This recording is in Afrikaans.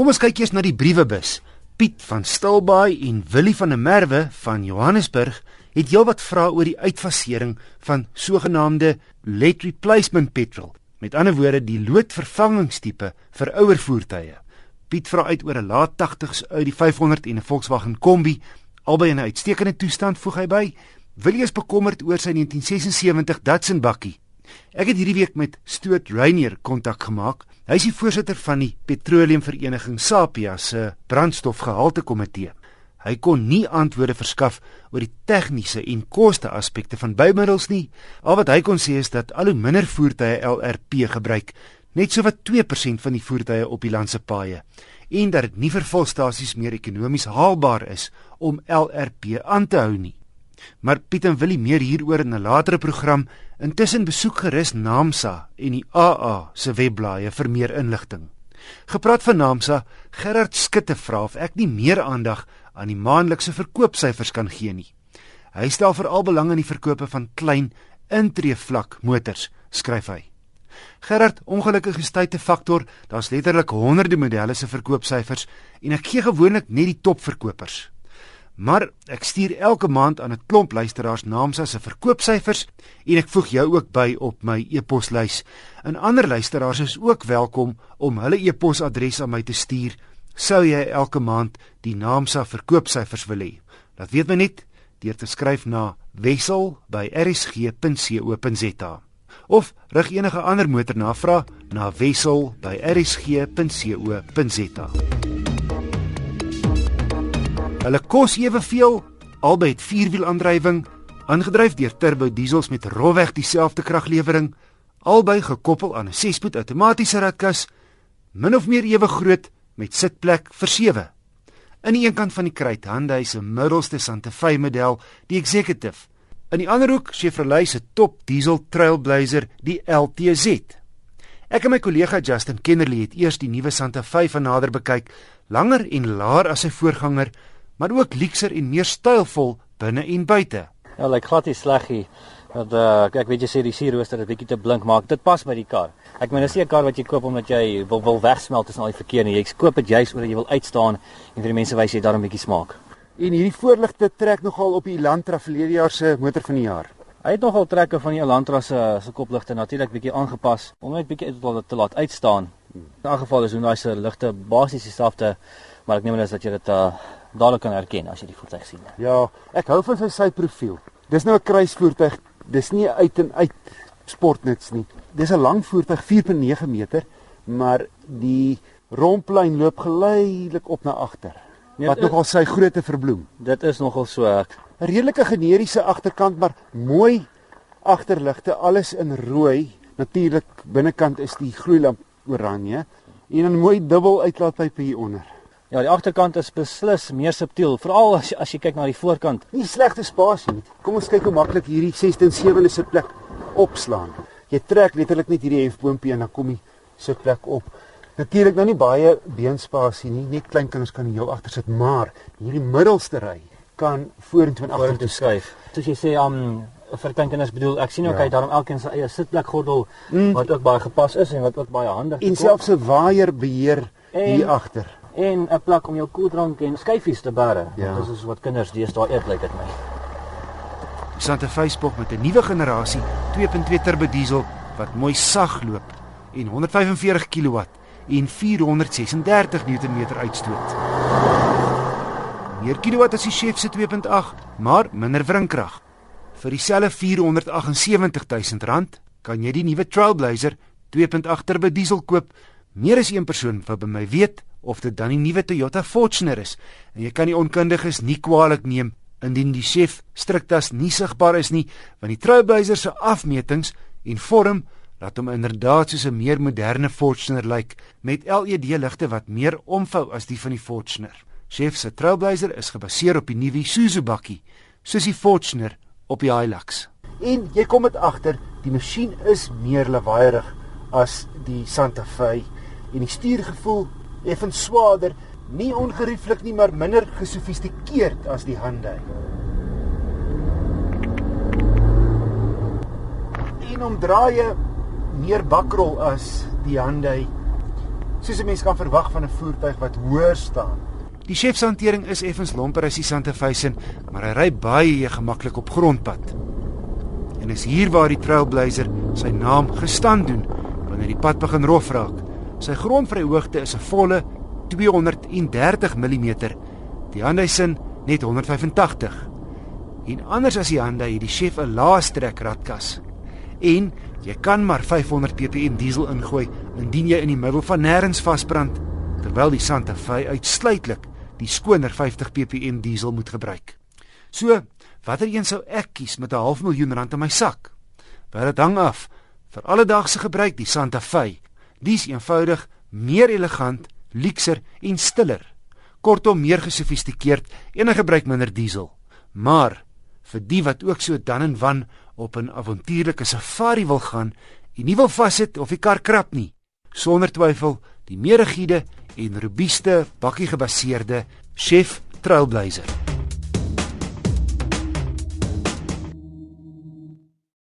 Kom ons kyk eers na die briewebus. Piet van Stilbaai en Willie van der Merwe van Johannesburg het heelwat vrae oor die uitfasering van sogenaamde lead replacement petrol. Met ander woorde, die loodvervangingstipe vir ouer voertuie. Piet vra uit oor 'n laat 80s uit die 500 en 'n Volkswagen Kombi, albei in 'n uitstekende toestand, voeg hy by. Willie is bekommerd oor sy 1976 Datsun bakkie. Ek het hierdie week met Stoot Rainier kontak gemaak. Hy is die voorsitter van die Petroleumvereniging Sapia se brandstofgehalte komitee. Hy kon nie antwoorde verskaf oor die tegniese en koste aspekte van bymiddels nie. Al wat hy kon sê is dat al hoe minder voertuie LRP gebruik, net so wat 2% van die voertuie op die land se paaie, en dat dit nie vir volstasies meer ekonomies haalbaar is om LRP aan te hou nie. Maar Piet en Willie meer hieroor in 'n latere program. Intussen besoek gerus Namsa en die AA se webblaaie vir meer inligting. Gepraat van Namsa, Gerard Skutte vra of ek nie meer aandag aan die maandelikse verkoopsyfers kan gee nie. Hy stel veral belang in die verkope van klein intreevlak motors, skryf hy. Gerard, ongelukkig is tyd 'n faktor. Daar's letterlik honderde modelle se verkoopsyfers en ek gee gewoonlik net die topverkopers. Maar ek stuur elke maand aan 'n klomp luisteraars naamsa se verkoopsyfers en ek voeg jou ook by op my e-poslys. En ander luisteraars is ook welkom om hulle e-posadres aan my te stuur sou jy elke maand die naamsa verkoopsyfers wil hê. Laat weet my net deur te skryf na wissel@rsg.co.za of rig enige ander motornavraag na wissel@rsg.co.za. Hulle kos eweveel, albei het vierwielaandrywing, aangedryf deur turbo diesels met rofweg dieselfde kraglewering, albei gekoppel aan 'n 6-spoed outomatiese ratkas, min of meer ewe groot met sitplek vir 7. In die een kant van die kruit Hyundai se middelste Santa Fe model, die Executive. In die ander hoek Chevrolet se top diesel Trailblazer, die LTZ. Ek en my kollega Justin Kennerly het eers die nuwe Santa Fe van nader bekyk, langer en laer as sy voorganger, maar ook luukser en meer stylvol binne en buite. Ja, lyk like glad nie sleg nie. Dat uh, ek weet jy sê die sierrooster het 'n bietjie te blink maak. Dit pas by die kar. Ek meen, dis nie 'n kar wat jy koop omdat jy wil wil wegsmelt tussen al die verkeer nie. Jy koop dit juist omdat jy wil uitstaan en vir die mense wys jy daar 'n bietjie smaak. En hierdie voorligte trek nogal op die Elantra verlede jaar se motor van die jaar. Hy het nogal trekke van die Elantra se se kopligte natuurlik bietjie aangepas om net bietjie te laat uitstaan. In 'n geval is Hyundai se ligte basies dieselfde, maar ek neem aan dat jy dit uh, dadelik kan herken as jy die voertuig sien. Ja, ek hou van sy syprofiel. Dis nou 'n kruisvoertuig dis nie uit en uit sportnuts nie. Dis 'n lang voertuig 4.9 meter, maar die romplyn loop geleidelik op na agter. Nee, wat nogal sy grootte verbloem. Dit is nogal so 'n redelike generiese agterkant, maar mooi agterligte, alles in rooi. Natuurlik binnekant is die gloeilamp oranje en 'n mooi dubbel uitlaatpyp hier onder. Ja, die agterkant is beslis meer subtiel, veral as jy, as jy kyk na die voorkant. Nie slegte spasie nie. Kom ons kyk hoe maklik hierdie 6de en 7de sitplek opslaan. Jy trek letterlik net hierdie hefboompie en dan kom die sitplek op. Natuurlik nou nie baie beenspasie nie, net klein kinders kan jou agter sit, maar hierdie middelste ry kan vorentoe en agtertoe skuif. Soos jy sê, um vir klein kinders bedoel, ek sien ook ja. hy daarom elkeen sy eie sitplek gordel mm. wat ook baie gepas is en wat ook baie handig is. En selfs 'n waaier beheer hier agter en 'n plek om jou koeldrank en skyfies te bære. Ja. Dit is wat kinders deesdae eet lyk dit my. Sante Facebook met 'n nuwe generasie 2.2 turbo diesel wat mooi sag loop en 145 kW en 436 Nm uitstoot. Meer kilowatt as die Chef se 2.8, maar minder wringkrag. Vir dieselfde 478 000 rand kan jy die nuwe Trailblazer 2.8 turbo diesel koop. Meer as een persoon wat by my weet of dit dan die nuwe Toyota Fortuner is en jy kan die onkundiges nie kwaadlik neem indien die chef striktas nie sigbaar is nie want die Trailblazer se afmetings en vorm laat hom inderdaad soos 'n meer moderne Fortuner lyk met LED ligte wat meer omvou as die van die Fortuner. Chef se Trailblazer is gebaseer op die nuwe Isuzu bakkie soos die Fortuner op die Hilux. En jy kom dit agter, die masjien is meer lawaaierig as die Santa Fe en die stuurgevoel effens swaarder, nie ongerieflik nie, maar minder gesofistikeerd as die Hyundai. En om draaie meer bakrol as die Hyundai soos 'n mens kan verwag van 'n voertuig wat hoër staan. Die chef se hantering is effens lomper as die Santa Fe se, maar hy ry baie gemaklik op grondpad. En is hier waar die Trailblazer sy naam gestaan doen wanneer die pad begin rof raak. Sy grondvryhoogte is 'n volle 230 mm. Die Hyundai sin net 185. En anders as die Hyundai het die chef 'n laastrek ratkas. En jy kan maar 500 ppm diesel ingooi indien jy in die middel van nêrens vasbrand, terwyl die Santa Fe uitsluitlik die skoner 50 ppm diesel moet gebruik. So, watter een sou ek kies met 'n half miljoen rand in my sak? Wel dit hang af. Vir alledaagse gebruik die Santa Fe. Dis eenvoudig, meer elegant, luukser en stiller. Kortom meer gesofistikeerd en gebruik minder diesel. Maar vir die wat ook so dan en wan op 'n avontuurlike safari wil gaan en nie wil vassit of die kar krap nie, sonder twyfel die meer rigiede en robuuste bakkie gebaseerde Chef Trailblazer.